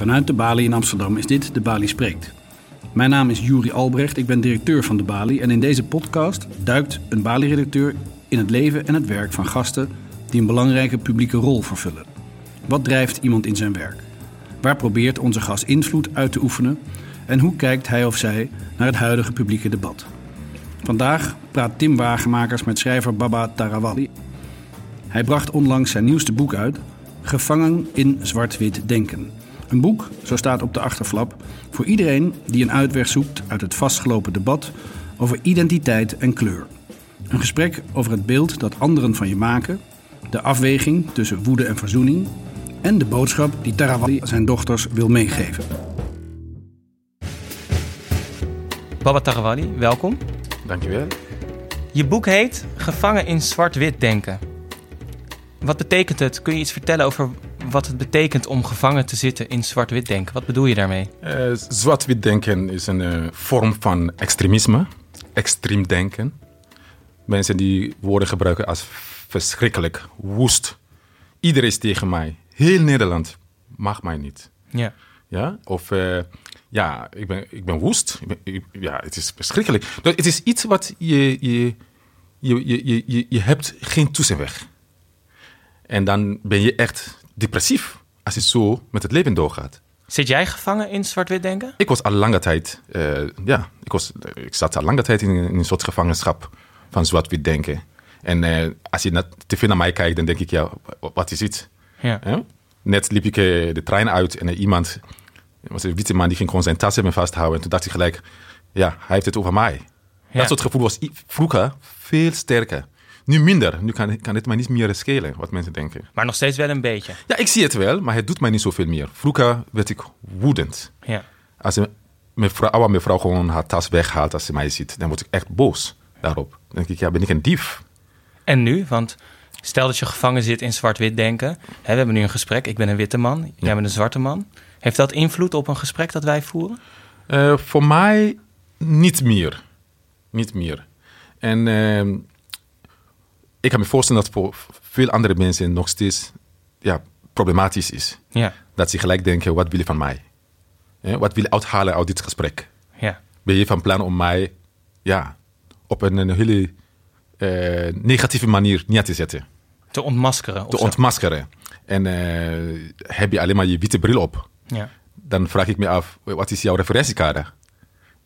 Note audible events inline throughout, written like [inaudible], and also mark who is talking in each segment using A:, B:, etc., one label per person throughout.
A: Vanuit de Bali in Amsterdam is dit De Bali Spreekt. Mijn naam is Juri Albrecht, ik ben directeur van De Bali en in deze podcast duikt een Bali-redacteur in het leven en het werk van gasten die een belangrijke publieke rol vervullen. Wat drijft iemand in zijn werk? Waar probeert onze gast invloed uit te oefenen? En hoe kijkt hij of zij naar het huidige publieke debat? Vandaag praat Tim Wagenmakers met schrijver Baba Tarawali. Hij bracht onlangs zijn nieuwste boek uit, Gevangen in zwart-wit denken. Een boek, zo staat op de achterflap, voor iedereen die een uitweg zoekt uit het vastgelopen debat over identiteit en kleur. Een gesprek over het beeld dat anderen van je maken, de afweging tussen woede en verzoening en de boodschap die Tarawali zijn dochters wil meegeven.
B: Baba Tarawali, welkom.
C: Dankjewel.
B: Je boek heet Gevangen in zwart-wit denken. Wat betekent het? Kun je iets vertellen over wat het betekent om gevangen te zitten in zwart-wit denken? Wat bedoel je daarmee?
C: Uh, zwart-wit denken is een uh, vorm van extremisme, extreem denken. Mensen die woorden gebruiken als verschrikkelijk, woest. Iedereen is tegen mij. Heel Nederland mag mij niet.
B: Ja.
C: Ja? Of uh, ja, ik ben, ik ben woest. Ik ben, ik, ja, het is verschrikkelijk. Dus het is iets wat je, je, je, je, je, je hebt geen tussenweg. En dan ben je echt depressief als je zo met het leven doorgaat.
B: Zit jij gevangen in zwart-wit denken?
C: Ik was al lange tijd, uh, ja, ik, was, ik zat al lange tijd in, in een soort gevangenschap van zwart-wit denken. En uh, als je naar tv naar mij kijkt, dan denk ik, ja, wat is het?
B: Ja.
C: Uh, net liep ik de trein uit en iemand, was een witte man, die ging gewoon zijn tas hebben vasthouden. En toen dacht ik gelijk, ja, hij heeft het over mij.
B: Ja.
C: Dat soort gevoel was vroeger veel sterker. Nu minder. Nu kan, kan het mij niet meer schelen wat mensen denken.
B: Maar nog steeds wel een beetje.
C: Ja, ik zie het wel, maar het doet mij niet zoveel meer. Vroeger werd ik woedend.
B: Ja.
C: Als een mevrouw, oude mevrouw gewoon haar tas weghaalt als ze mij ziet, dan word ik echt boos daarop. Dan denk ik, ja, ben ik een dief?
B: En nu? Want stel dat je gevangen zit in zwart-wit denken. Hè, we hebben nu een gesprek. Ik ben een witte man, jij
C: Ja.
B: bent een zwarte man. Heeft dat invloed op een gesprek dat wij voeren?
C: Uh, voor mij niet meer. Niet meer. En uh, ik kan me voorstellen dat voor veel andere mensen nog steeds ja, problematisch is.
B: Ja.
C: Dat ze gelijk denken, wat wil je van mij? Ja, wat wil je uithalen uit dit gesprek?
B: Ja.
C: Ben je van plan om mij ja, op een, een hele uh, negatieve manier neer te zetten?
B: Te ontmaskeren?
C: Te ontmaskeren. En uh, heb je alleen maar je witte bril op?
B: Ja.
C: Dan vraag ik me af, wat is jouw referentiekader?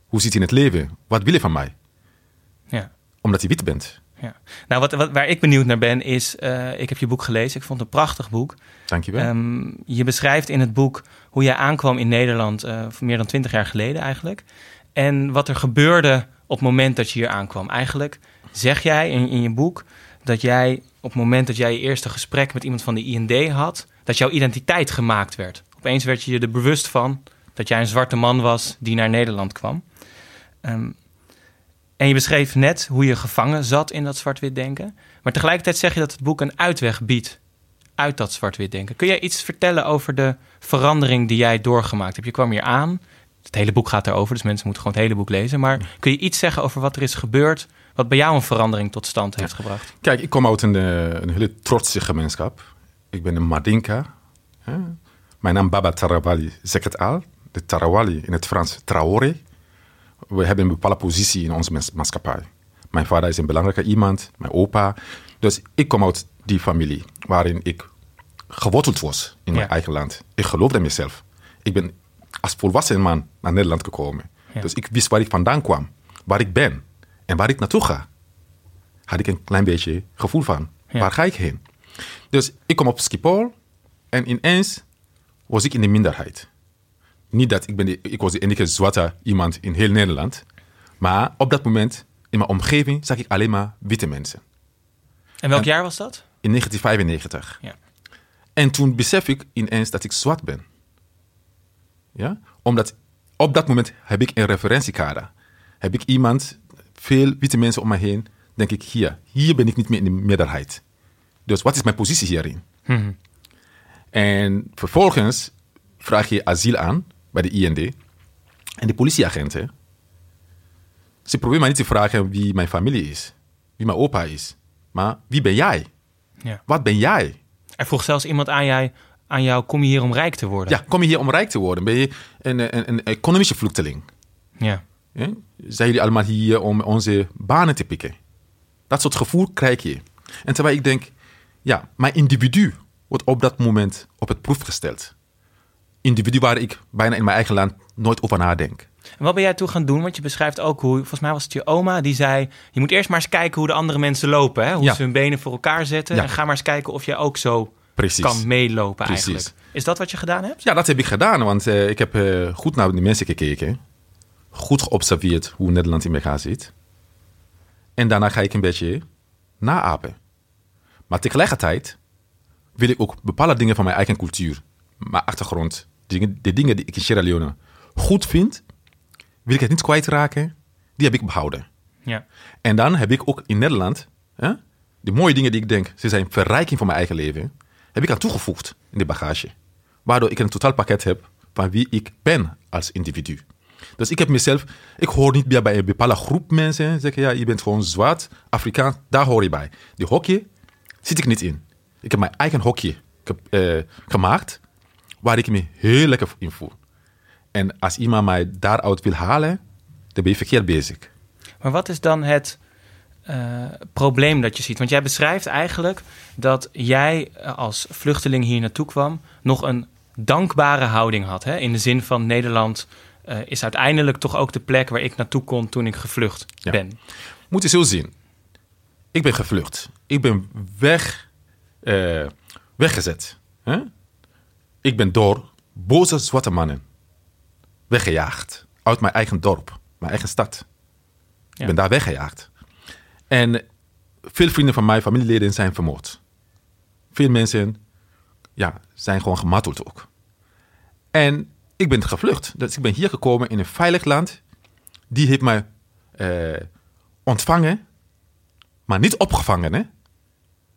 C: Hoe zit je in het leven? Wat wil je van mij?
B: Ja.
C: Omdat je wit bent.
B: Ja. Nou, wat, wat, waar ik benieuwd naar ben, is... Uh, ik heb je boek gelezen. Ik vond het een prachtig boek.
C: Dank je wel.
B: Um, je beschrijft in het boek hoe jij aankwam in Nederland... Uh, meer dan twintig jaar geleden eigenlijk. En wat er gebeurde op het moment dat je hier aankwam. Eigenlijk zeg jij in, in je boek dat jij... op het moment dat jij je eerste gesprek met iemand van de IND had... dat jouw identiteit gemaakt werd. Opeens werd je je er bewust van dat jij een zwarte man was die naar Nederland kwam. Um, en je beschreef net hoe je gevangen zat in dat zwart-wit denken. Maar tegelijkertijd zeg je dat het boek een uitweg biedt uit dat zwart-wit denken. Kun jij iets vertellen over de verandering die jij doorgemaakt hebt? Je kwam hier aan. Het hele boek gaat erover, dus mensen moeten gewoon het hele boek lezen. Maar kun je iets zeggen over wat er is gebeurd, wat bij jou een verandering tot stand heeft gebracht?
C: Kijk, ik kom uit een, een hele trotse gemeenschap. Ik ben een Madinka. Mijn naam Baba Tarawali zegt het al. De Tarawali in het Frans Traoré we hebben een bepaalde positie in onze maatschappij. Mijn vader is een belangrijke iemand, mijn opa. Dus ik kom uit die familie waarin ik geworteld was in mijn
B: Ja.
C: eigen land. Ik geloofde in mezelf. Ik ben als volwassen man naar Nederland gekomen.
B: Ja.
C: Dus ik wist waar ik vandaan kwam, waar ik ben en waar ik naartoe ga. Had ik een klein beetje gevoel van.
B: Ja.
C: Waar ga ik heen? Dus ik kom op Schiphol en ineens was ik in de minderheid. Niet dat ik, ben de, ik was de enige zwarte iemand in heel Nederland. Maar op dat moment, in mijn omgeving, zag ik alleen maar witte mensen.
B: En welk
C: En-
B: jaar was dat?
C: In 1995.
B: Ja.
C: En toen besef ik ineens dat ik zwart ben. Ja? Omdat op dat moment heb ik een referentiekader. Heb ik iemand, veel witte mensen om me heen, denk ik hier. Hier ben ik niet meer in de meerderheid. Dus wat is mijn positie hierin?
B: Mhm.
C: En vervolgens vraag je asiel aan bij de IND. En de politieagenten, ze proberen mij niet te vragen wie mijn familie is, wie mijn opa is. Maar wie ben jij?
B: Ja.
C: Wat ben jij?
B: Er vroeg zelfs iemand aan jij, aan jou: kom je hier om rijk te worden?
C: Ja, kom je hier om rijk te worden? Ben je een, een, een economische vluchteling?
B: Ja.
C: Ja? Zijn jullie allemaal hier om onze banen te pikken? Dat soort gevoel krijg je. En terwijl ik denk, ja, mijn individu wordt op dat moment op het proef gesteld. Individu waar ik bijna in mijn eigen land nooit over nadenk.
B: En wat ben jij toen gaan doen? Want je beschrijft ook hoe, volgens mij was het je oma, die zei: Je moet eerst maar eens kijken hoe de andere mensen lopen. Hè? Hoe
C: Ja.
B: ze hun benen voor elkaar zetten.
C: Ja.
B: En ga maar eens kijken of jij ook zo
C: Precies.
B: kan meelopen
C: Precies.
B: eigenlijk. Is dat wat je gedaan hebt?
C: Ja, dat heb ik gedaan, want eh, ik heb eh, goed naar die mensen gekeken. Goed geobserveerd hoe Nederland in elkaar zit. En daarna ga ik een beetje naapen. Maar tegelijkertijd wil ik ook bepaalde dingen van mijn eigen cultuur, mijn achtergrond, dingen, de dingen die ik in Sierra Leone goed vind, wil ik het niet kwijtraken. Die heb ik behouden.
B: Ja.
C: En dan heb ik ook in Nederland, hè, de mooie dingen die ik denk, ze zijn verrijking van mijn eigen leven, heb ik aan toegevoegd in de bagage. Waardoor ik een totaalpakket heb van wie ik ben als individu. Dus ik heb mezelf, ik hoor niet meer bij een bepaalde groep mensen zeggen, ja, je bent gewoon zwart, Afrikaans, daar hoor je bij. Die hokje zit ik niet in. Ik heb mijn eigen hokje eh, gemaakt, waar ik me heel lekker in voel. En als iemand mij daaruit wil halen, dan ben je verkeerd bezig.
B: Maar wat is dan het eh, probleem dat je ziet? Want jij beschrijft eigenlijk dat jij eh, als vluchteling hier naartoe kwam, nog een dankbare houding had. Hè? In de zin van Nederland eh, is uiteindelijk toch ook de plek waar ik naartoe kon toen ik gevlucht
C: Ja.
B: ben.
C: Moet je zo zien. Ik ben gevlucht. Ik ben weg, weggezet. Hè? Ik ben door boze zwarte mannen weggejaagd. Uit mijn eigen dorp, mijn eigen stad.
B: Ja.
C: Ik ben daar weggejaagd. En veel vrienden van mij, familieleden, zijn vermoord. Veel mensen ja, zijn gewoon gemarteld ook. En ik ben gevlucht. Dus ik ben hier gekomen in een veilig land. Die heeft mij eh, ontvangen, maar niet opgevangen. Hè?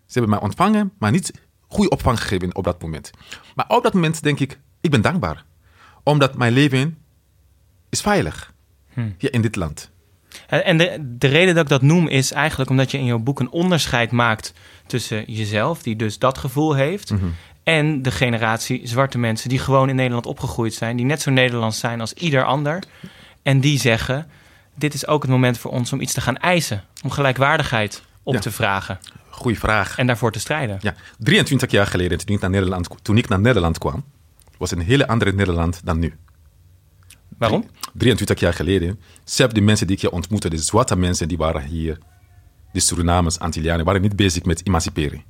C: Ze hebben mij ontvangen, maar niet goede opvang gegeven op dat moment. Maar op dat moment denk ik, ik ben dankbaar. Omdat mijn leven is veilig hier in dit land.
B: En de, de reden dat ik dat noem is eigenlijk omdat je in jouw boek een onderscheid maakt tussen jezelf, die dus dat gevoel heeft, en de generatie zwarte mensen die gewoon in Nederland opgegroeid zijn, die net zo Nederlands zijn als ieder ander. En die zeggen: Dit is ook het moment voor ons om iets te gaan eisen, om gelijkwaardigheid op
C: Ja.
B: te vragen
C: Goeie vraag.
B: en daarvoor te strijden.
C: Ja, 23 jaar geleden, toen ik naar Nederland, toen ik naar Nederland kwam, was een hele andere Nederland dan nu.
B: Waarom?
C: 23 jaar geleden, zelfs de mensen die ik hier ontmoette, de zwarte mensen die waren hier, de Surinamers, Antillianen, waren niet bezig met emanciperen.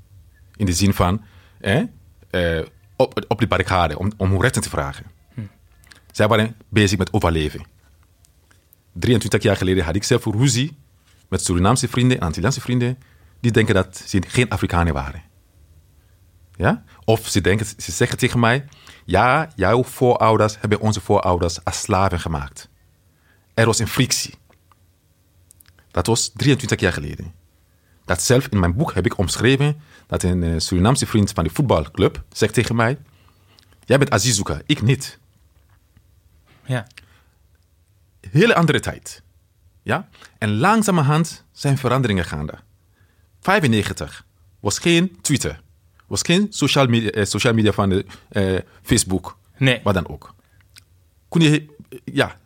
C: In de zin van, eh, eh, op, op de barricade, om, om hun rechten te vragen. Zij waren bezig met overleven. 23 jaar geleden had ik zelf ruzie met Surinaamse vrienden en Antilliaanse vrienden, die denken dat ze geen Afrikanen waren. Ja? Of ze, denken, ze zeggen tegen mij: Ja, jouw voorouders hebben onze voorouders als slaven gemaakt. Er was een frictie. Dat was 23 jaar geleden. Dat zelf in mijn boek heb ik omschreven dat een eh, Surinaamse vriend van de voetbalclub zegt tegen mij: Jij bent asielzoeker, ik niet.
B: Ja.
C: Hele andere tijd. Ja? En langzamerhand zijn veranderingen gaande. 95 was geen Twitter. Was geen social media, eh, social media van de, eh, Facebook.
B: Nee.
C: Wat dan ook. Kon je, ja,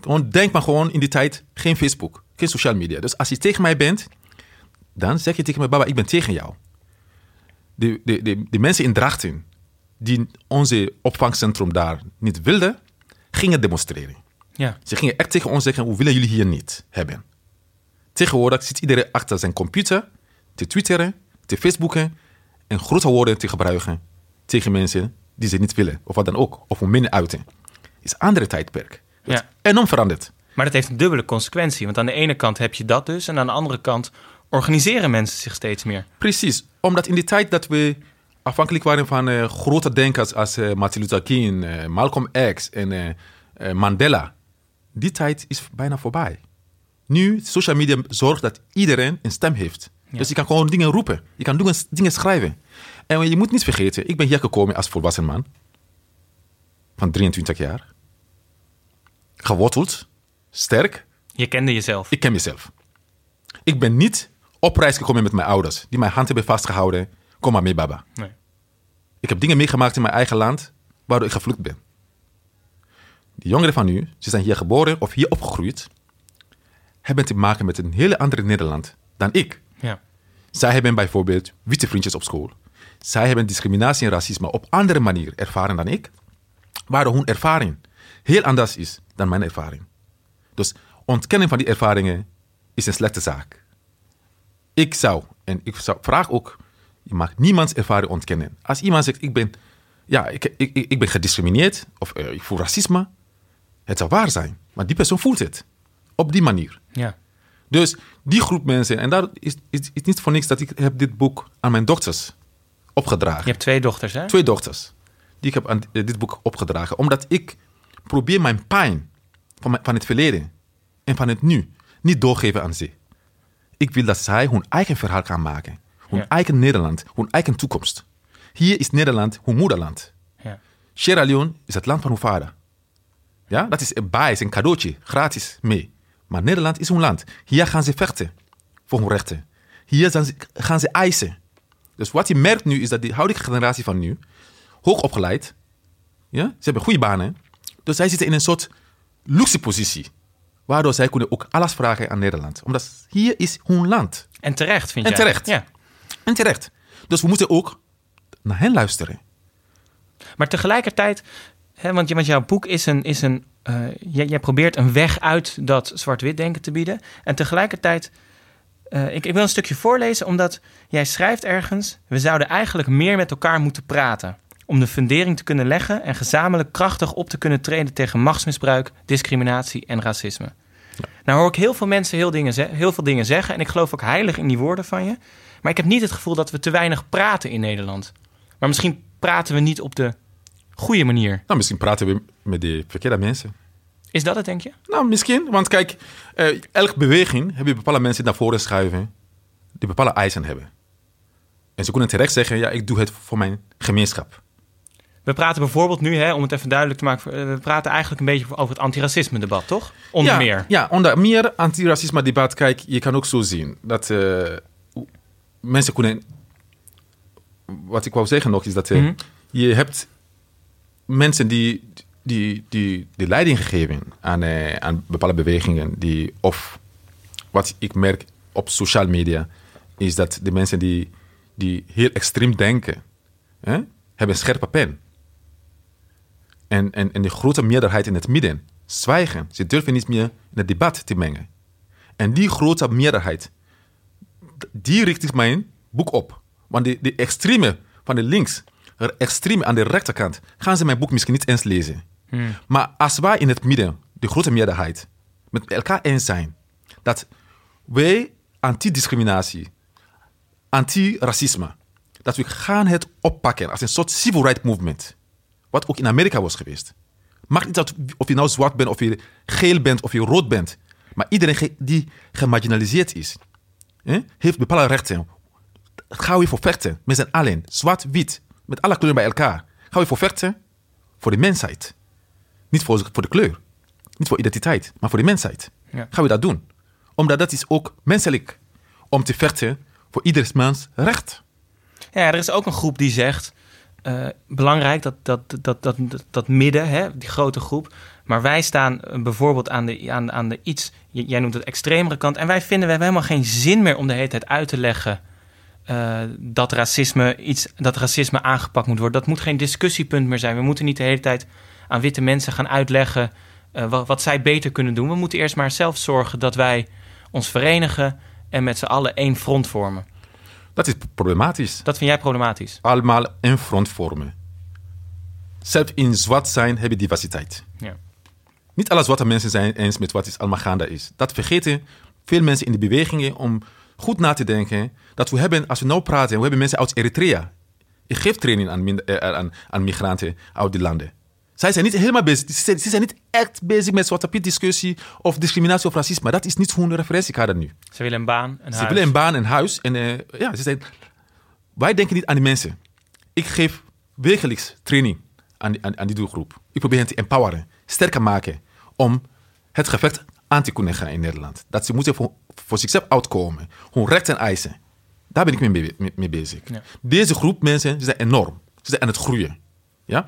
C: gewoon denk maar gewoon in die tijd geen Facebook, geen social media. Dus als je tegen mij bent, dan zeg je tegen mij, baba, ik ben tegen jou. De, de, de, de mensen in Drachten, die onze opvangcentrum daar niet wilden, gingen demonstreren.
B: Ja.
C: Ze gingen echt tegen ons zeggen, hoe willen jullie hier niet hebben? Tegenwoordig zit iedereen achter zijn computer te twitteren, te facebooken en grote woorden te gebruiken tegen mensen die ze niet willen, of wat dan ook, of om minder uiten. is een andere tijdperk. Dat
B: Ja.
C: enorm veranderd.
B: Maar dat heeft een dubbele consequentie. Want aan de ene kant heb je dat dus. En aan de andere kant organiseren mensen zich steeds meer.
C: Precies, omdat in die tijd dat we afhankelijk waren van eh, grote denkers als eh, Martin Luther King, eh, Malcolm X en Mandela, die tijd is bijna voorbij. Nu, social media zorgt dat iedereen een stem heeft.
B: Ja.
C: Dus je kan gewoon dingen roepen, je kan dingen, dingen schrijven. En je moet niet vergeten, ik ben hier gekomen als volwassen man van 23 jaar. Geworteld, sterk,
B: Je kende jezelf.
C: ik ken mezelf. Ik ben niet op reis gekomen met mijn ouders, die mijn hand hebben vastgehouden. Kom maar mee, baba.
B: Nee.
C: Ik heb dingen meegemaakt in mijn eigen land waardoor ik gevlucht ben. De jongeren van nu, ze zijn hier geboren of hier opgegroeid, hebben te maken met een hele andere Nederland dan ik. Zij hebben bijvoorbeeld witte vriendjes op school. Zij hebben discriminatie en racisme op andere manier ervaren dan ik, waardoor hun ervaring heel anders is dan mijn ervaring. Dus ontkenning van die ervaringen is een slechte zaak. Ik zou, en ik vraag ook, je mag niemands ervaring ontkennen. Als iemand zegt, ik ben, ja, ik, ik, ik, ik ben gediscrimineerd of eh, ik voel racisme, het zou waar zijn. Maar die persoon voelt het. Op die manier.
B: Ja.
C: Dus die groep mensen, en daar is, is, is niet voor niks dat ik heb dit boek aan mijn dochters opgedragen.
B: Je hebt twee dochters, hè?
C: Twee dochters. Die ik heb aan dit boek opgedragen. Omdat ik probeer mijn pijn van, mijn- van het verleden en van het nu niet doorgeven aan ze. Ik wil dat zij hun eigen verhaal gaan maken. Hun
B: Ja.
C: eigen Nederland, hun eigen toekomst. Hier is Nederland hun moederland.
B: Ja.
C: Sierra Leone is het land van hun vader. Ja, dat is een is een cadeautje, gratis mee. Maar Nederland is hun land. Hier gaan ze vechten voor hun rechten. Hier zijn ze, gaan ze eisen. Dus wat je merkt nu is dat die huidige generatie van nu, hoog opgeleid, ja, ze hebben goede banen, dus zij zitten in een soort luxe positie. Waardoor zij kunnen ook alles vragen aan Nederland. Omdat hier is hun land.
B: En terecht, vind
C: En
B: jij?
C: terecht.
B: Ja.
C: En terecht. Dus we moeten ook naar hen luisteren.
B: Maar tegelijkertijd, hè, want, je- want jouw boek is een. Is een eh, jij, jij probeert een weg uit dat zwart-wit denken te bieden. En tegelijkertijd. eh, ik, ik wil een stukje voorlezen, omdat jij schrijft ergens. We zouden eigenlijk meer met elkaar moeten praten. Om de fundering te kunnen leggen en gezamenlijk krachtig op te kunnen treden tegen machtsmisbruik, discriminatie en racisme. Nou hoor ik heel veel mensen heel, dingen heel veel dingen zeggen. En ik geloof ook heilig in die woorden van je. Maar ik heb niet het gevoel dat we te weinig praten in Nederland. Maar misschien praten we niet op de goede manier.
C: Nou, misschien praten we met de verkeerde mensen.
B: Is dat het, denk je?
C: Nou, misschien. Want kijk, eh, elke beweging heb je bepaalde mensen naar voren schuiven die bepaalde eisen hebben. En ze kunnen terecht zeggen, ja, ik doe het voor mijn gemeenschap.
B: We praten bijvoorbeeld nu, hè, om het even duidelijk te maken, eh, we praten eigenlijk een beetje over het antiracisme-debat, toch? Onder
C: ja,
B: meer.
C: Ja, onder meer antiracisme debat. Kijk, je kan ook zo zien dat eh, mensen kunnen... Wat ik wou zeggen nog is dat
B: Mhm.
C: je hebt mensen die, die, die, die leiding gegeven aan, eh, aan bepaalde bewegingen. Die, of wat ik merk op social media, is dat de mensen die, die heel extreem denken, hè, hebben een scherpe pen. En, en, en de grote meerderheid in het midden zwijgen. Ze durven niet meer in het debat te mengen. En die grote meerderheid, die richt ik mijn boek op. Want de, de extreme van de links, de extreme aan de rechterkant, gaan ze mijn boek misschien niet eens lezen. Maar als wij in het midden, de grote meerderheid, met elkaar eens zijn dat wij anti-discriminatie, anti-racisme, dat we gaan het oppakken als een soort civil rights movement. Wat ook in Amerika was geweest. Maakt niet uit of je nou zwart bent, of je geel bent, of je rood bent. Maar iedereen die gemarginaliseerd is, heeft bepaalde rechten. Gaan we voor vechten, met z'n allen, zwart, wit, met alle kleuren bij elkaar. Gaan we voor vechten voor de mensheid. Niet voor, voor de kleur, niet voor identiteit, maar voor de mensheid.
B: Ja.
C: Gaan we dat doen? Omdat dat is ook menselijk om te vechten voor ieders mens recht.
B: Ja, er is ook een groep die zegt, eh, belangrijk dat, dat, dat, dat, dat, midden, hè, die grote groep. Maar wij staan eh, bijvoorbeeld aan de, aan, aan de iets, jij noemt het extremere kant. En wij vinden, we hebben helemaal geen zin meer om de hele tijd uit te leggen eh, dat, racisme iets, dat racisme aangepakt moet worden. Dat moet geen discussiepunt meer zijn. We moeten niet de hele tijd aan witte mensen gaan uitleggen eh, wat, wat zij beter kunnen doen. We moeten eerst maar zelf zorgen dat wij ons verenigen en met z'n allen één front vormen.
C: Dat is problematisch.
B: Dat vind jij problematisch?
C: Allemaal een front vormen. Zelf in zwart zijn heb je diversiteit.
B: Ja.
C: Niet alle zwarte mensen zijn eens met wat is allemaal gaande is. Dat vergeten veel mensen in de bewegingen om goed na te denken. Dat we hebben, als we nou praten, we hebben mensen uit Eritrea. Ik geef training aan, eh, aan, aan migranten uit die landen. Zij zijn niet helemaal bezig. Ze zijn, ze niet echt bezig met Zwarte Piet discussie of discriminatie of racisme. Dat is niet hun referentiekader nu.
B: Ze willen een baan, een
C: Ze
B: huis.
C: willen een baan, een huis. En eh, ja, ze zijn, wij denken niet aan die mensen. Ik geef wekelijks training aan, die- aan, aan die doelgroep. Ik probeer hen te empoweren, sterker maken om het gevecht aan te kunnen gaan in Nederland. Dat ze moeten voor, voor zichzelf uitkomen, hun rechten eisen. Daar ben ik mee, mee, mee bezig.
B: Ja.
C: Deze groep mensen zijn enorm. Ze zijn aan het groeien. Ja?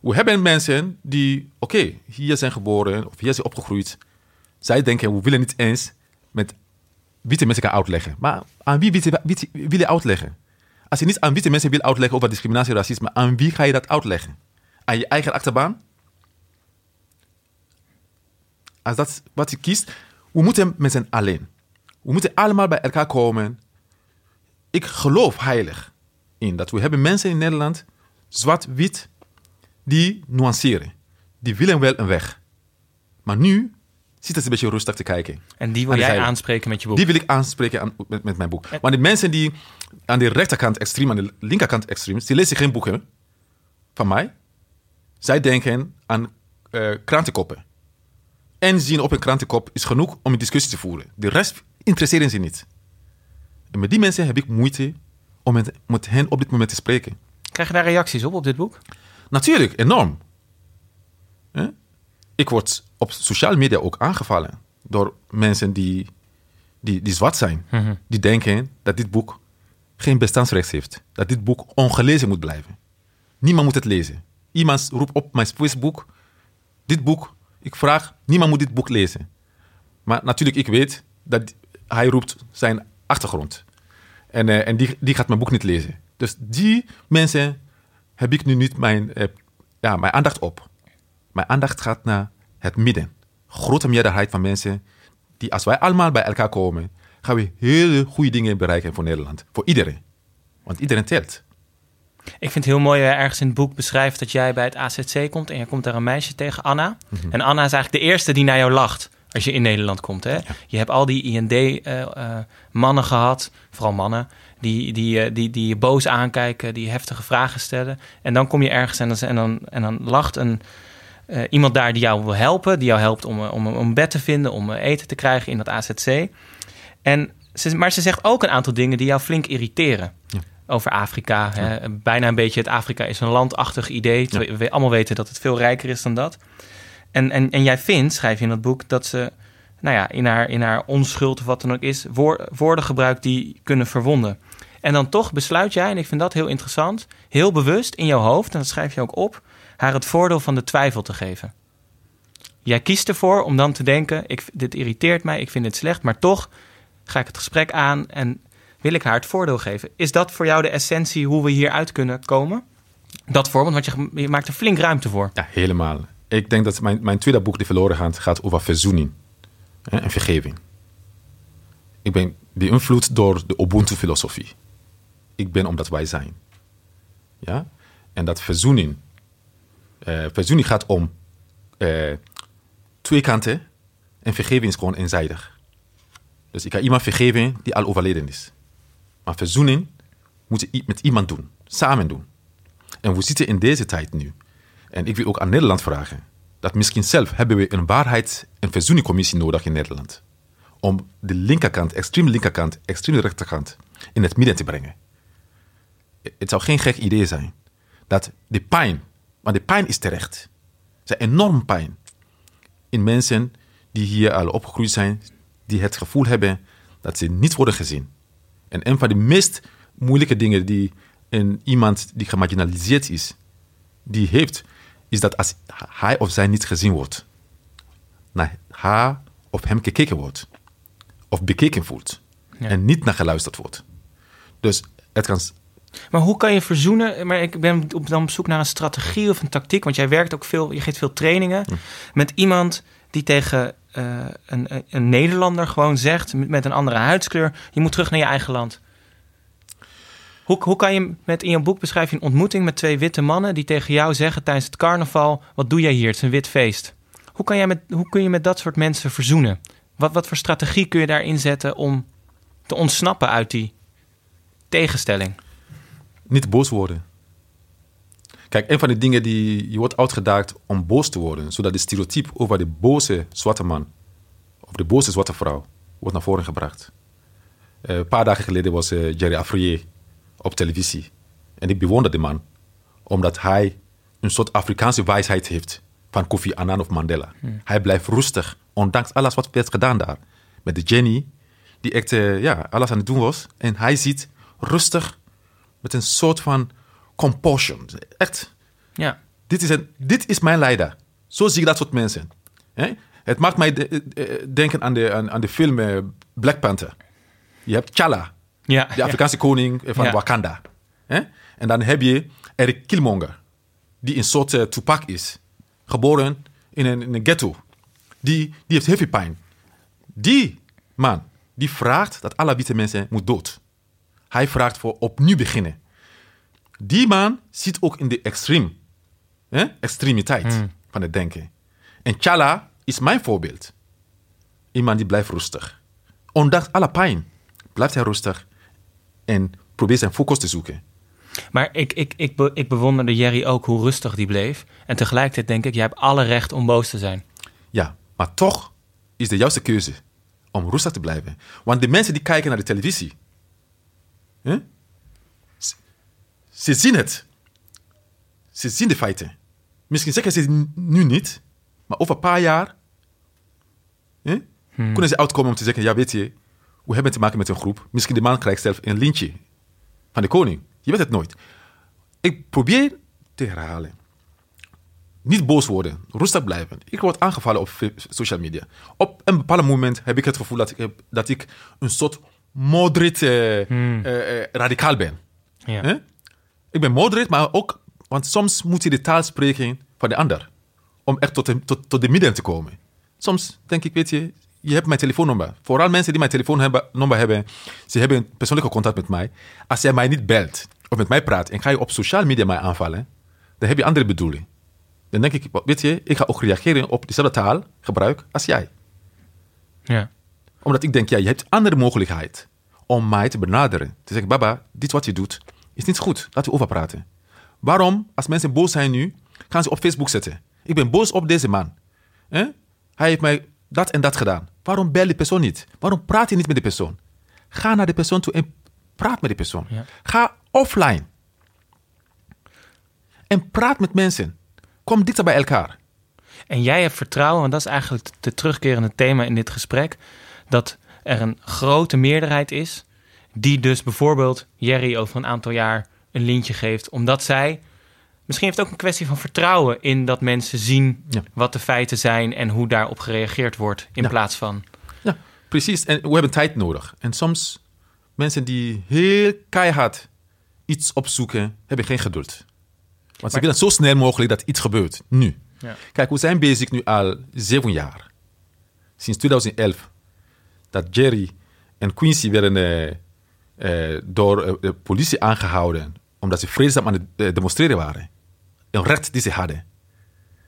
C: We hebben mensen die, oké, hier zijn geboren of hier zijn opgegroeid. Zij denken, we willen niet eens met witte mensen gaan uitleggen. Maar aan wie wil je uitleggen? Als je niet aan witte mensen wil uitleggen over discriminatie en racisme, aan wie ga je dat uitleggen? Aan je eigen achterbaan? Als dat is wat je kiest, we moeten met z'n alleen. We moeten allemaal bij elkaar komen. Ik geloof heilig in dat we hebben mensen in Nederland, zwart-wit, die nuanceren. Die willen wel een weg. Maar nu zit het een beetje rustig te kijken.
B: En die wil
C: Aan
B: jij
C: zijde.
B: aanspreken met je boek.
C: Die wil ik aanspreken aan, met, met mijn boek. Want de mensen die aan de rechterkant extreem, aan de linkerkant extreem, die lezen geen boeken van mij. Zij denken aan eh krantenkoppen. En zien op een krantenkop is genoeg om een discussie te voeren. De rest interesseren ze niet. En met die mensen heb ik moeite om met, met hen op dit moment te spreken.
B: Krijg je daar reacties op, op dit boek?
C: Natuurlijk, enorm. Ik word op sociale media ook aangevallen door mensen die, die, die zwart zijn. Die denken dat dit boek geen bestaansrecht heeft. Dat dit boek ongelezen moet blijven. Niemand moet het lezen. Iemand roept op mijn Facebook, dit boek, ik vraag, niemand moet dit boek lezen. Maar natuurlijk, ik weet dat hij roept zijn achtergrond. En, eh, en die, die gaat mijn boek niet lezen. Dus die mensen heb ik nu niet mijn, eh, ja, mijn aandacht op. Mijn aandacht gaat naar het midden. Grote meerderheid van mensen die als wij allemaal bij elkaar komen, gaan we hele goede dingen bereiken voor Nederland. Voor iedereen. Want iedereen telt.
B: Ik vind het heel mooi, eh, ergens in het boek beschrijft dat jij bij het AZC komt en je komt daar een meisje tegen, Anna. En Anna is eigenlijk de eerste die naar jou lacht als je in Nederland komt. Hè? Je hebt al die IND-mannen gehad, vooral mannen, die, die, eh, die, die je boos aankijken, die heftige vragen stellen. En dan kom je ergens en dan, en dan, en dan lacht een, eh, iemand daar die jou wil helpen, die jou helpt om, eh, om, om een bed te vinden, om eh, eten te krijgen in dat AZC. En ze, maar ze zegt ook een aantal dingen die jou flink irriteren. Over Afrika. Hè? Bijna een beetje het Afrika is een landachtig idee. Terwijl we allemaal weten dat het veel rijker is dan dat. En, en, en jij vindt, schrijf je in dat boek, dat ze nou ja, in, haar, in haar onschuld of wat dan ook is, woor- woorden gebruikt die kunnen verwonden. En dan toch besluit jij, en ik vind dat heel interessant, heel bewust in jouw hoofd, en dat schrijf je ook op, haar het voordeel van de twijfel te geven. Jij kiest ervoor om dan te denken: ik, dit irriteert mij, ik vind het slecht, maar toch ga ik het gesprek aan en wil ik haar het voordeel geven. Is dat voor jou de essentie hoe we hieruit kunnen komen? Dat voorbeeld, want je, maakt er flink ruimte voor.
C: Ja, helemaal. Ik denk dat mijn, mijn tweede boek, Die Verloren gaat, gaat over verzoening hè, en vergeving. Ik ben beïnvloed door de Ubuntu-filosofie. Ik ben omdat wij zijn. Ja? En dat verzoening, eh, verzoening gaat om eh, twee kanten en vergeving is gewoon eenzijdig. Dus ik kan iemand vergeven die al overleden is. Maar verzoening moet je met iemand doen, samen doen. En we zitten in deze tijd nu. En ik wil ook aan Nederland vragen. Dat misschien zelf hebben we een waarheids- en verzoeningcommissie nodig in Nederland. Om de linkerkant, extreme linkerkant, extreme rechterkant in het midden te brengen. Het zou geen gek idee zijn dat de pijn, maar de pijn is terecht. Er is enorm pijn in mensen die hier al opgegroeid zijn, die het gevoel hebben dat ze niet worden gezien. En een van de meest moeilijke dingen die een, iemand die gemarginaliseerd is, die heeft, is dat als hij of zij niet gezien wordt, naar haar of hem gekeken wordt, of bekeken voelt, en niet naar geluisterd wordt. Dus het kan
B: Maar hoe kan je verzoenen? Maar ik ben op, dan op zoek naar een strategie of een tactiek. Want jij werkt ook veel, je geeft veel trainingen met iemand die tegen eh, een, een Nederlander gewoon zegt met, een andere huidskleur: je moet terug naar je eigen land. Hoe, hoe kan je met in je boek beschrijf je een ontmoeting met twee witte mannen die tegen jou zeggen tijdens het carnaval: wat doe jij hier? Het is een wit feest. Hoe, kan jij met, hoe kun je met dat soort mensen verzoenen? Wat, wat voor strategie kun je daar inzetten om te ontsnappen uit die tegenstelling?
C: niet boos worden. Kijk, een van de dingen die je wordt uitgedaagd om boos te worden, zodat de stereotype over de boze zwarte man of de boze zwarte vrouw wordt naar voren gebracht. Eh, een paar dagen geleden was eh, Jerry Afrier op televisie en ik bewonder de man omdat hij een soort Afrikaanse wijsheid heeft van Kofi Annan of Mandela. Hij blijft rustig, ondanks alles wat werd gedaan daar. Met de Jenny, die echt eh, ja, alles aan het doen was. En hij ziet rustig met een soort van compassion. Echt.
B: Ja.
C: Dit is, een, dit is mijn leider. Zo zie ik dat soort mensen. Het maakt mij de- eh, eh, denken aan de, aan, aan de film eh, Black Panther. Je hebt T'Challa,
B: Ja.
C: de Afrikaanse koning van
B: Ja.
C: Wakanda. En dan heb je Eric Killmonger, die een soort eh, Tupac is. Geboren in een, in een ghetto. Die, die heeft heel veel pijn. Die man, die vraagt dat alle witte mensen moet dood. Hij vraagt voor opnieuw beginnen. Die man zit ook in de extreme, hè? extremiteit van het denken. En Chala is mijn voorbeeld. Iemand die blijft rustig. Ondanks alle pijn blijft hij rustig en probeert zijn focus te zoeken.
B: Maar ik, ik, ik, be- ik bewonderde Jerry ook hoe rustig die bleef. En tegelijkertijd denk ik, jij hebt alle recht om boos te zijn.
C: Ja, maar toch is de juiste keuze om rustig te blijven. Want de mensen die kijken naar de televisie, hè? Ze, zien het. Ze zien de feiten. Misschien zeggen ze nu niet, maar over een paar jaar hè, kunnen ze uitkomen om te zeggen, ja weet je, we hebben te maken met een groep. Misschien de man krijgt zelf een lintje van de koning. Je weet het nooit. Ik probeer te herhalen niet boos worden, rustig blijven. Ik word aangevallen op social media. Op een bepaald moment heb ik het gevoel dat ik, heb- dat ik een soort moderate eh, eh, eh, radicaal ben.
B: Ja.
C: Ik ben moderate, maar ook, want soms moet je de taal spreken van de ander. Om echt tot de, tot, tot de midden te komen. Soms denk ik, weet je, je hebt mijn telefoonnummer. Vooral mensen die mijn telefoonnummer hebben, ze hebben persoonlijke contact met mij. Als jij mij niet belt of met mij praat en ga je op social media mij aanvallen, dan heb je andere bedoeling. Dan denk ik, weet je, ik ga ook reageren op dezelfde taal, gebruik als jij.
B: Ja.
C: Omdat ik denk, ja, je hebt andere mogelijkheid om mij te benaderen. Te zeggen, baba, dit wat je doet is niet goed. Laten we over praten. Waarom, als mensen boos zijn nu, gaan ze op Facebook zetten. Ik ben boos op deze man. Hij heeft mij dat en dat gedaan. Waarom bel die persoon niet? Waarom praat je niet met de persoon? Ga naar de persoon toe en praat met de persoon.
B: Ja.
C: Ga offline. En praat met mensen. Kom dichter bij elkaar.
B: En jij hebt vertrouwen, want dat is eigenlijk de terugkerende thema in dit gesprek, dat er een grote meerderheid is die dus bijvoorbeeld Jerry over een aantal jaar een lintje geeft, omdat zij misschien heeft het ook een kwestie van vertrouwen in dat mensen zien
C: Ja.
B: wat de feiten zijn en hoe daarop gereageerd wordt in
C: Ja.
B: plaats van
C: Ja, precies. En we hebben tijd nodig. En soms mensen die heel keihard iets opzoeken, hebben geen geduld. Want ze willen zo snel mogelijk dat iets gebeurt. Nu.
B: Ja.
C: Kijk, we zijn bezig nu al zeven jaar. Sinds 2011. Dat Jerry en Quincy werden eh, eh, door eh, de politie aangehouden. Omdat ze vreedzaam aan het eh, demonstreren waren. Een recht die ze hadden.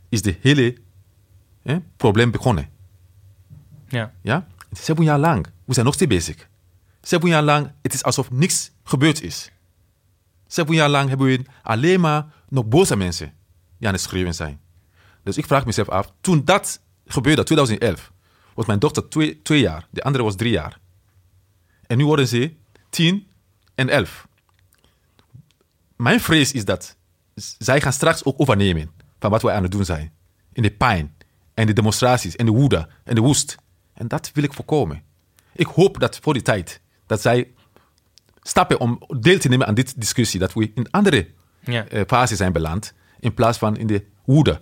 C: Is de hele eh, probleem begonnen.
B: ja.
C: Ja? Zeven jaar lang. We zijn nog steeds bezig. Zeven jaar lang, het is alsof niks gebeurd is. Zeven jaar lang hebben we alleen maar nog boze mensen die aan het schreeuwen zijn. Dus ik vraag mezelf af, toen dat gebeurde, 2011, was mijn dochter twee, twee jaar, de andere was drie jaar. En nu worden ze tien en elf. Mijn vrees is dat zij gaan straks ook overnemen van wat wij aan het doen zijn. In de pijn en de demonstraties en de woede en de woest. En dat wil ik voorkomen. Ik hoop dat voor die tijd dat zij stappen om deel te nemen aan dit discussie, dat we in andere
B: Ja.
C: eh, fase zijn beland, in plaats van in de woede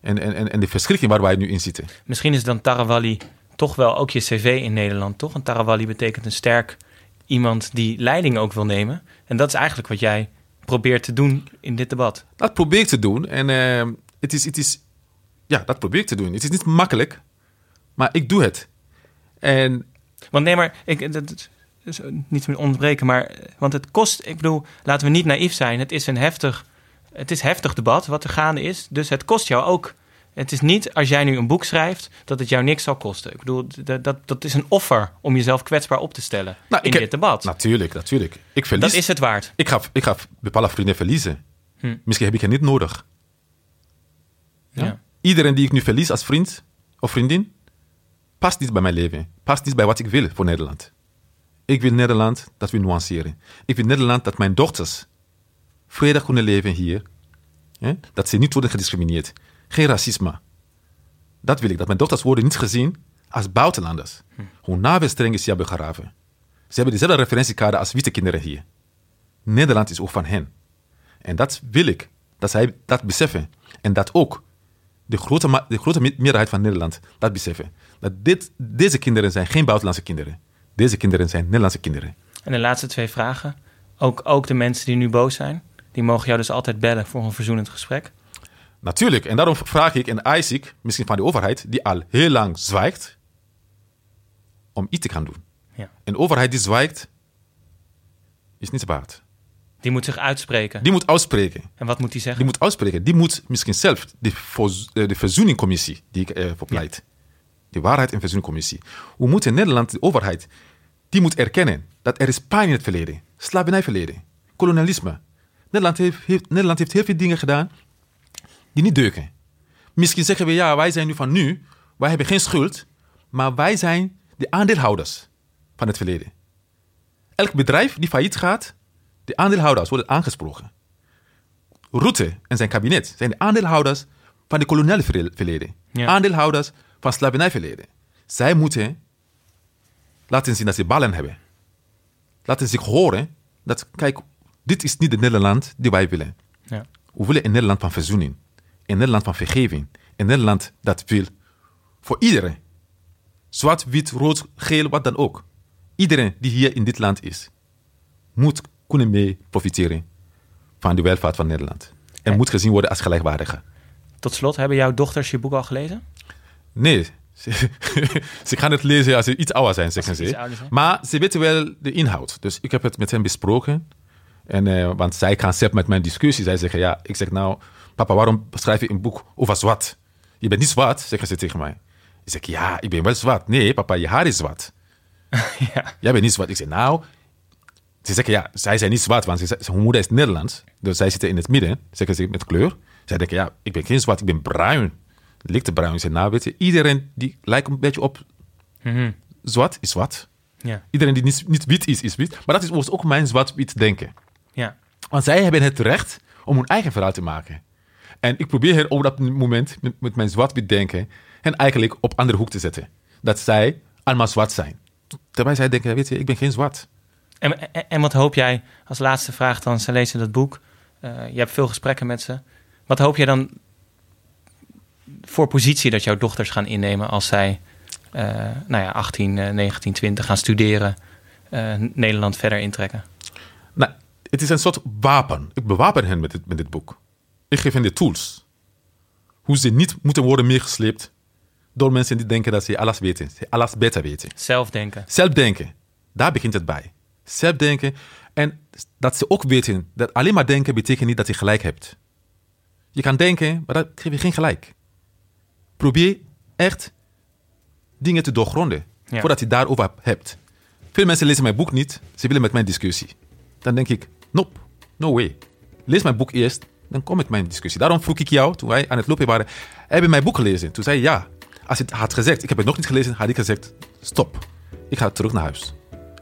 C: en, en, en- en de verschrikking waar wij nu in zitten.
B: Misschien is dan Tarawali toch wel ook je cv in Nederland, toch? Want Tarawali betekent een sterk iemand die leiding ook wil nemen. En dat is eigenlijk wat jij probeert te doen in dit debat.
C: Dat probeer ik te doen en eh, het is, het is, ja, dat probeer ik te doen. Het is niet makkelijk, maar ik doe het. En
B: Want nee, maar ik, dat, is niet meer ontbreken, maar want het kost, ik bedoel, laten we niet naïef zijn. Het is een heftig, het is heftig debat wat er gaande is, dus het kost jou ook. Het is niet als jij nu een boek schrijft dat het jou niks zal kosten. Ik bedoel, dat, dat, dat is een offer om jezelf kwetsbaar op te stellen
C: Nou,
B: in
C: heb-
B: dit debat.
C: natuurlijk, natuurlijk. Ik verlies.
B: dat is het waard.
C: Ik ga, ik ga bepaalde vrienden verliezen.
B: Hm.
C: Misschien heb ik het niet nodig. Ja?
B: Ja.
C: Iedereen die ik nu verlies als vriend of vriendin, past niet bij mijn leven. Past niet bij wat ik wil voor Nederland. Ik wil Nederland dat we nuanceren. Ik wil Nederland dat mijn dochters vredig kunnen leven hier. Hè? Dat ze niet worden gediscrimineerd. Geen racisme. Dat wil ik. Dat mijn dochters worden niet gezien als buitenlanders. Hun navelstreng is hier begraven. Ze hebben dezelfde referentiekader als witte kinderen hier. Nederland is ook van hen. En dat wil ik, dat zij dat beseffen. En dat ook de grote, de grote me- meerderheid van Nederland dat beseffen. Dat dit, deze kinderen zijn geen buitenlandse kinderen. Deze kinderen zijn Nederlandse kinderen.
B: En de laatste twee vragen. Ook, ook de mensen die nu boos zijn, die mogen jou dus altijd bellen voor een verzoenend gesprek.
C: Natuurlijk, en daarom vraag ik en eis ik, misschien van de overheid, die al heel lang zwijgt, om iets te gaan doen.
B: Ja.
C: Een overheid die zwijgt, is niet waard.
B: Die moet zich uitspreken.
C: Die moet uitspreken.
B: En wat moet die zeggen?
C: Die moet uitspreken. Die moet misschien zelf de, eh, de verzoeningcommissie, die ik eh, voor pleit. De waarheid- en verzoeningcommissie. Moeten in Nederland, de overheid, die moet erkennen dat er is pijn in het verleden. Slavernijverleden. Kolonialisme. Nederland heeft, heeft, Nederland heeft heel veel dingen gedaan die niet deuken. Misschien zeggen we, ja, wij zijn nu van nu, wij hebben geen schuld, maar wij zijn de aandeelhouders van het verleden. Elk bedrijf die failliet gaat, de aandeelhouders worden aangesproken. Rutte en zijn kabinet zijn de aandeelhouders van de koloniale verle- verleden.
B: Ja.
C: Aandeelhouders van slavernijverleden. Zij moeten laten zien dat ze ballen hebben. Laten zich horen dat, kijk, dit is niet het Nederland die wij willen.
B: Ja.
C: We willen een Nederland van verzoening. Een Nederland van vergeving. Een Nederland dat wil voor iedereen. Zwart, wit, rood, geel, wat dan ook. Iedereen die hier in dit land is, moet kunnen mee profiteren van de welvaart van Nederland. En
B: Ja.
C: moet gezien worden als gelijkwaardige.
B: Tot slot, hebben jouw dochters je boek al gelezen?
C: Nee, ze, [laughs] ze gaan het lezen als ze iets ouder zijn, zeggen
B: ze
C: ze. Maar ze weten wel de inhoud. Dus ik heb het met hen besproken. En, eh, want zij gaan zelf met mijn discussie. Zij zeggen, ja, ik zeg nou, papa, waarom schrijf je een boek over zwart? Je bent niet zwart, zeggen ze tegen mij. Ik zeg, ja, ik ben wel zwart. Nee, papa, je haar is zwart. [laughs]
B: ja.
C: Jij bent niet zwart. Ik zeg, nou... Ze zeggen, ja, zij zijn niet zwart, want ze, hun moeder is Nederlands. Dus zij zitten in het midden, zeggen ze met kleur. Zij denken, ja, ik ben geen zwart, ik ben bruin. Lichte bruin. Ik zeg, nou, weet je, iedereen die lijkt een beetje op
B: Mhm.
C: zwart, is zwart.
B: ja.
C: Iedereen die niet, niet wit is, is wit. Maar dat is ook mijn zwart-wit denken.
B: Ja.
C: Want zij hebben het recht om hun eigen verhaal te maken. En ik probeer hen op dat moment met, met mijn zwart-wit denken hen eigenlijk op andere hoek te zetten. Dat zij allemaal zwart zijn. Terwijl zij denken, weet je, ik ben geen zwart.
B: En, en, en wat hoop jij, als laatste vraag dan, ze lezen dat boek. eh, je hebt veel gesprekken met ze. Wat hoop jij dan voor positie dat jouw dochters gaan innemen als zij eh, nou ja, 18, eh, 19, 20 gaan studeren, eh, Nederland verder intrekken?
C: Nou, het is een soort wapen. Ik bewapen hen met dit, met dit boek. Ik geef hen de tools. Hoe ze niet moeten worden meegesleept door mensen die denken dat ze alles weten. Ze alles beter weten.
B: Zelfdenken.
C: Zelfdenken, daar begint het bij. Zelfdenken en dat ze ook weten dat alleen maar denken betekent niet dat je gelijk hebt. Je kan denken, maar dat geef je geen gelijk. Probeer echt dingen te doorgronden
B: Ja.
C: voordat je daarover hebt. Veel mensen lezen mijn boek niet, ze willen met mijn discussie. Dan denk ik, nope, no way. Lees mijn boek eerst, dan kom met mijn discussie. Daarom vroeg ik jou, toen wij aan het lopen waren, heb je mijn boek gelezen? Toen zei je ja. Als je het had gezegd, ik heb het nog niet gelezen, had ik gezegd, stop. Ik ga terug naar huis.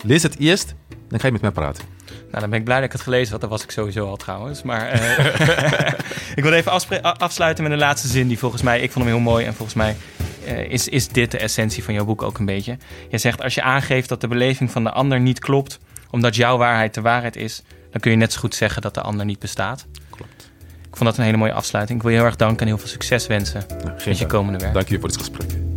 C: Lees het eerst, dan ga je met mij praten.
B: Nou, dan ben ik blij dat ik het gelezen had. Dat was ik sowieso al trouwens. Maar eh, [laughs] [laughs] ik wil even afsluiten met een laatste zin die volgens mij, ik vond hem heel mooi. En volgens mij eh, is, is dit de essentie van jouw boek ook een beetje. Je zegt, als je aangeeft dat de beleving van de ander niet klopt, omdat jouw waarheid de waarheid is, dan kun je net zo goed zeggen dat de ander niet bestaat.
C: Klopt.
B: Ik vond dat een hele mooie afsluiting. Ik wil je heel erg danken en heel veel succes wensen
C: Nou,
B: met je komende werk.
C: Dank je voor dit gesprek.